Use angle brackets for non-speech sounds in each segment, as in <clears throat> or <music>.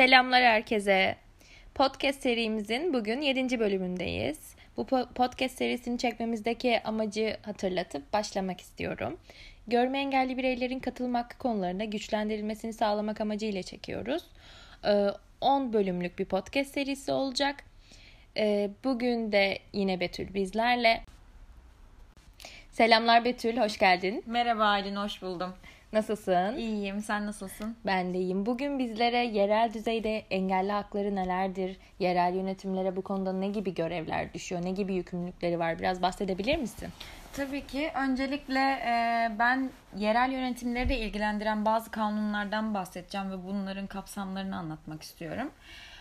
Selamlar herkese. Podcast serimizin bugün 7. bölümündeyiz. Bu podcast serisini çekmemizdeki amacı hatırlatıp başlamak istiyorum. Görme engelli bireylerin katılım hakkı konularında güçlendirilmesini sağlamak amacıyla çekiyoruz. 10 ee, bölümlük bir podcast serisi olacak. Ee, bugün de yine Betül bizlerle. Selamlar Betül, hoş geldin. Merhaba Aylin, hoş buldum. Nasılsın? İyiyim. Sen nasılsın? Ben de iyiyim. Bugün bizlere yerel düzeyde engelli hakları nelerdir? Yerel yönetimlere bu konuda ne gibi görevler düşüyor? Ne gibi yükümlülükleri var? Biraz bahsedebilir misin? Tabii ki. Öncelikle e, ben yerel yönetimleri de ilgilendiren bazı kanunlardan bahsedeceğim ve bunların kapsamlarını anlatmak istiyorum.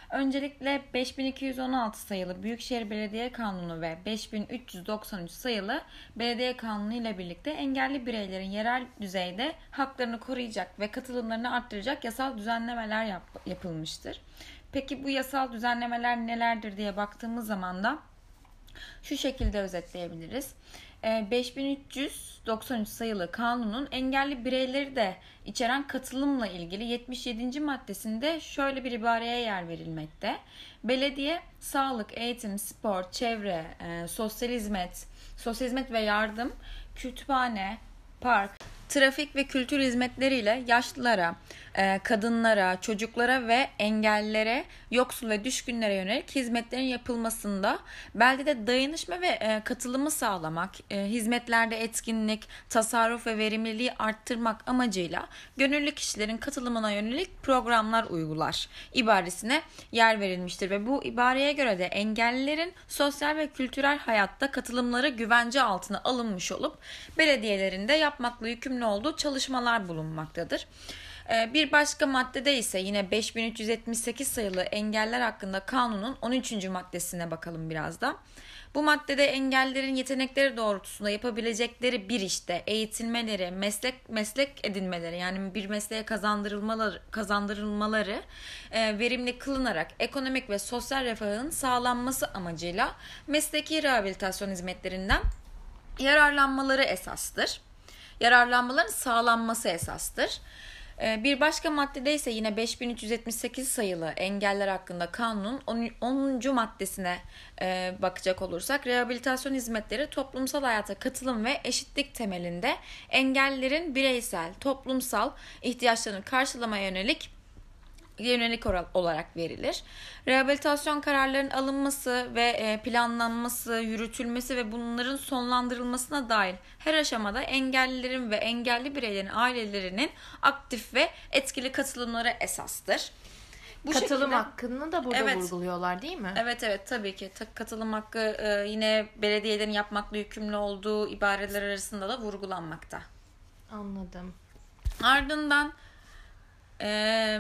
Öncelikle 5216 sayılı Büyükşehir Belediye Kanunu ve 5393 sayılı Belediye Kanunu ile birlikte engelli bireylerin yerel düzeyde haklarını koruyacak ve katılımlarını arttıracak yasal düzenlemeler yap, yapılmıştır. Peki bu yasal düzenlemeler nelerdir diye baktığımız zaman da şu şekilde özetleyebiliriz. 5393 ee, sayılı kanunun engelli bireyleri de içeren katılımla ilgili 77. maddesinde şöyle bir ibareye yer verilmekte. Belediye sağlık, eğitim, spor, çevre, e, sosyal hizmet, sosyal hizmet ve yardım, kütüphane, park, trafik ve kültür hizmetleriyle yaşlılara, kadınlara, çocuklara ve engellilere, yoksul ve düşkünlere yönelik hizmetlerin yapılmasında beldede dayanışma ve e, katılımı sağlamak, e, hizmetlerde etkinlik, tasarruf ve verimliliği arttırmak amacıyla gönüllü kişilerin katılımına yönelik programlar uygular ibaresine yer verilmiştir ve bu ibareye göre de engellilerin sosyal ve kültürel hayatta katılımları güvence altına alınmış olup belediyelerinde yapmakla yükümlü olduğu çalışmalar bulunmaktadır. Ee, bir başka maddede ise yine 5378 sayılı engeller hakkında kanunun 13. maddesine bakalım biraz da. Bu maddede engellerin yetenekleri doğrultusunda yapabilecekleri bir işte eğitilmeleri, meslek meslek edinmeleri yani bir mesleğe kazandırılmaları kazandırılmaları e, verimli kılınarak ekonomik ve sosyal refahın sağlanması amacıyla mesleki rehabilitasyon hizmetlerinden yararlanmaları esastır. Yararlanmaların sağlanması esastır. Ee, bir başka maddede ise yine 5378 sayılı engeller hakkında kanunun 10. maddesine e, bakacak olursak rehabilitasyon hizmetleri toplumsal hayata katılım ve eşitlik temelinde engellerin bireysel, toplumsal ihtiyaçlarını karşılamaya yönelik yönelik olarak verilir. Rehabilitasyon kararlarının alınması ve e, planlanması, yürütülmesi ve bunların sonlandırılmasına dair her aşamada engellilerin ve engelli bireylerin ailelerinin aktif ve etkili katılımları esastır. Bu katılım şekilde, hakkını da burada evet, vurguluyorlar değil mi? Evet evet tabii ki. Katılım hakkı e, yine belediyelerin yapmakla yükümlü olduğu ibareler arasında da vurgulanmakta. Anladım. Ardından e,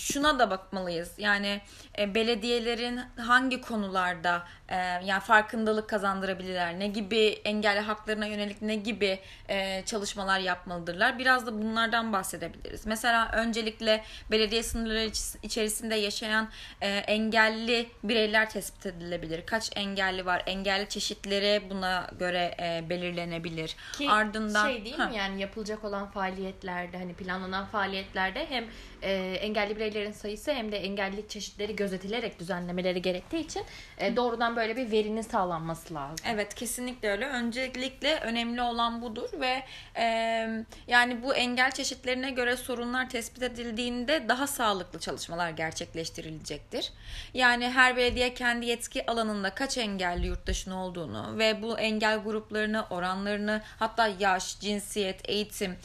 şuna da bakmalıyız. Yani e, belediyelerin hangi konularda e, yani farkındalık kazandırabilirler? Ne gibi engelli haklarına yönelik ne gibi e, çalışmalar yapmalıdırlar? Biraz da bunlardan bahsedebiliriz. Mesela öncelikle belediye sınırları içerisinde yaşayan e, engelli bireyler tespit edilebilir. Kaç engelli var? Engelli çeşitleri buna göre e, belirlenebilir. Ki Ardından şey değil ha. mi yani yapılacak olan faaliyetlerde hani planlanan faaliyetlerde hem e, engelli bireylerin sayısı hem de engellilik çeşitleri gözetilerek düzenlemeleri gerektiği için e, doğrudan böyle bir verinin sağlanması lazım. Evet kesinlikle öyle. Öncelikle önemli olan budur ve e, yani bu engel çeşitlerine göre sorunlar tespit edildiğinde daha sağlıklı çalışmalar gerçekleştirilecektir. Yani her belediye kendi yetki alanında kaç engelli yurttaşın olduğunu ve bu engel gruplarını, oranlarını hatta yaş, cinsiyet, eğitim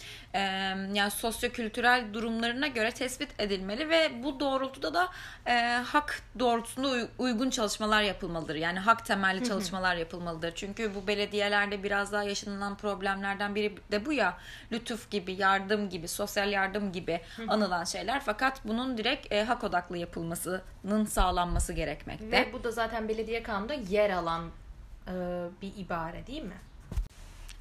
yani sosyo-kültürel durumlarına göre tespit edilmeli ve bu doğrultuda da e, hak doğrultusunda uygun çalışmalar yapılmalıdır. Yani hak temelli çalışmalar yapılmalıdır. Çünkü bu belediyelerde biraz daha yaşanılan problemlerden biri de bu ya lütuf gibi, yardım gibi, sosyal yardım gibi anılan şeyler. Fakat bunun direkt e, hak odaklı yapılmasının sağlanması gerekmekte. Ve bu da zaten belediye kanunda yer alan e, bir ibare değil mi?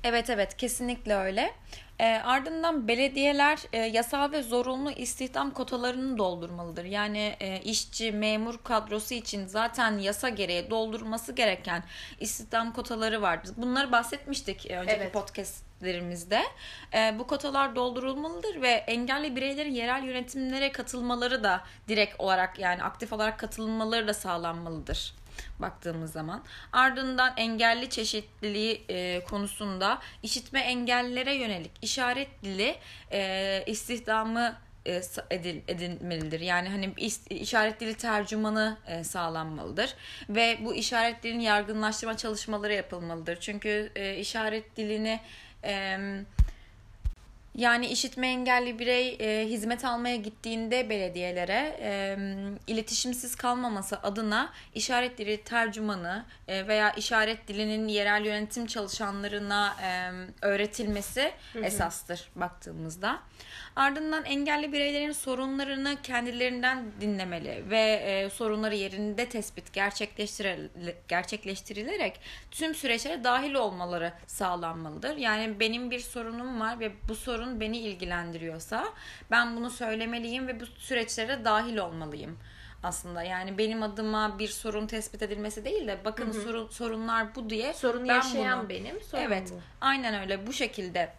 Evet evet kesinlikle öyle. E, ardından belediyeler e, yasal ve zorunlu istihdam kotalarını doldurmalıdır. Yani e, işçi, memur kadrosu için zaten yasa gereği doldurması gereken istihdam kotaları vardır. Bunları bahsetmiştik e, önceki Evet. podcastlerimizde. E, bu kotalar doldurulmalıdır ve engelli bireylerin yerel yönetimlere katılmaları da direkt olarak yani aktif olarak katılmaları da sağlanmalıdır baktığımız zaman. Ardından engelli çeşitliliği e, konusunda işitme engellilere yönelik işaret dili e, istihdamı e, edil, edilmelidir. Yani hani işaret dili tercümanı e, sağlanmalıdır ve bu işaret dilini yaygınlaştırma çalışmaları yapılmalıdır. Çünkü e, işaret dilini yani işitme engelli birey e, hizmet almaya gittiğinde belediyelere e, iletişimsiz kalmaması adına işaret dili tercümanı e, veya işaret dilinin yerel yönetim çalışanlarına e, öğretilmesi esastır baktığımızda. Ardından engelli bireylerin sorunlarını kendilerinden dinlemeli ve e, sorunları yerinde tespit gerçekleştiril- gerçekleştirilerek tüm süreçlere dahil olmaları sağlanmalıdır. Yani benim bir sorunum var ve bu sorun beni ilgilendiriyorsa ben bunu söylemeliyim ve bu süreçlere dahil olmalıyım aslında. Yani benim adıma bir sorun tespit edilmesi değil de bakın sorun, sorunlar bu diye Sorunu ben yaşayan bunu- benim, sorun evet, bu. aynen öyle bu şekilde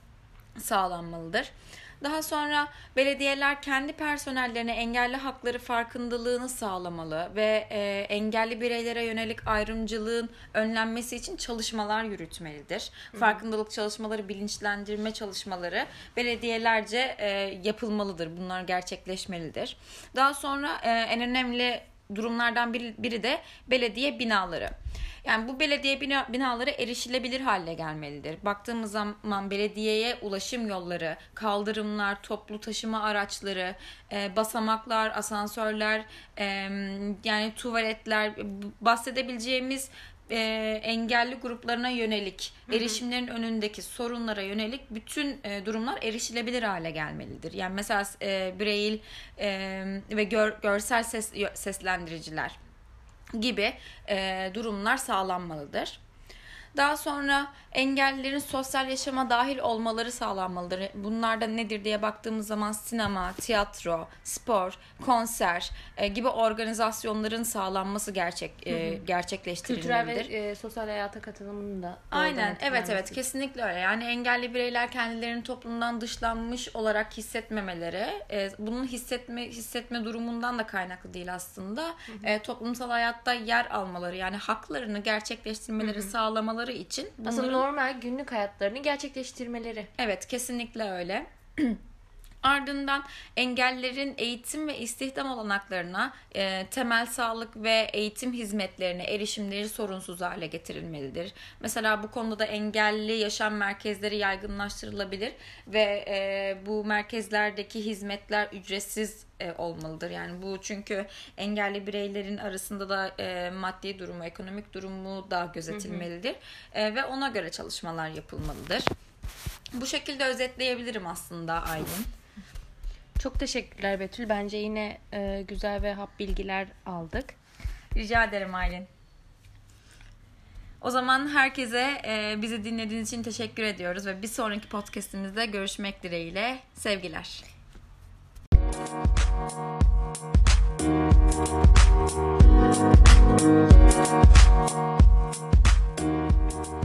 sağlanmalıdır. Daha sonra belediyeler kendi personellerine engelli hakları farkındalığını sağlamalı ve e, engelli bireylere yönelik ayrımcılığın önlenmesi için çalışmalar yürütmelidir. Farkındalık çalışmaları, bilinçlendirme çalışmaları belediyelerce e, yapılmalıdır. Bunlar gerçekleşmelidir. Daha sonra e, en önemli durumlardan biri, biri de belediye binaları. Yani bu belediye bina, binaları erişilebilir hale gelmelidir. Baktığımız zaman belediyeye ulaşım yolları, kaldırımlar, toplu taşıma araçları, e, basamaklar, asansörler, e, yani tuvaletler, bahsedebileceğimiz e, engelli gruplarına yönelik, erişimlerin önündeki sorunlara yönelik bütün e, durumlar erişilebilir hale gelmelidir. Yani mesela e, Braille e, ve gör- görsel ses, seslendiriciler gibi e, durumlar sağlanmalıdır. Daha sonra engellilerin sosyal yaşama dahil olmaları sağlanmalıdır. Bunlar da nedir diye baktığımız zaman sinema, tiyatro, spor, konser e, gibi organizasyonların sağlanması gerçek e, Kültürel ve gerçekleştirilmelidir. e, sosyal hayata katılımını da Aynen evet evet kesinlikle öyle. Yani engelli bireyler kendilerini toplumdan dışlanmış olarak hissetmemeleri, e, bunun hissetme hissetme durumundan da kaynaklı değil aslında. E, toplumsal hayatta yer almaları yani haklarını gerçekleştirmeleri sağlamaları için Aslında bunların normal günlük hayatlarını gerçekleştirmeleri. Evet kesinlikle öyle. <clears throat> Ardından engellerin eğitim ve istihdam olanaklarına, e, temel sağlık ve eğitim hizmetlerine erişimleri sorunsuz hale getirilmelidir. Mesela bu konuda da engelli yaşam merkezleri yaygınlaştırılabilir ve e, bu merkezlerdeki hizmetler ücretsiz e, olmalıdır. Yani bu çünkü engelli bireylerin arasında da e, maddi durumu, ekonomik durumu da gözetilmelidir E, ve ona göre çalışmalar yapılmalıdır. Bu şekilde özetleyebilirim aslında Aylin. Çok teşekkürler Betül. Bence yine e, güzel ve hap bilgiler aldık. Rica ederim Aylin. O zaman herkese e, bizi dinlediğiniz için teşekkür ediyoruz ve bir sonraki podcastimizde görüşmek dileğiyle sevgiler. Thank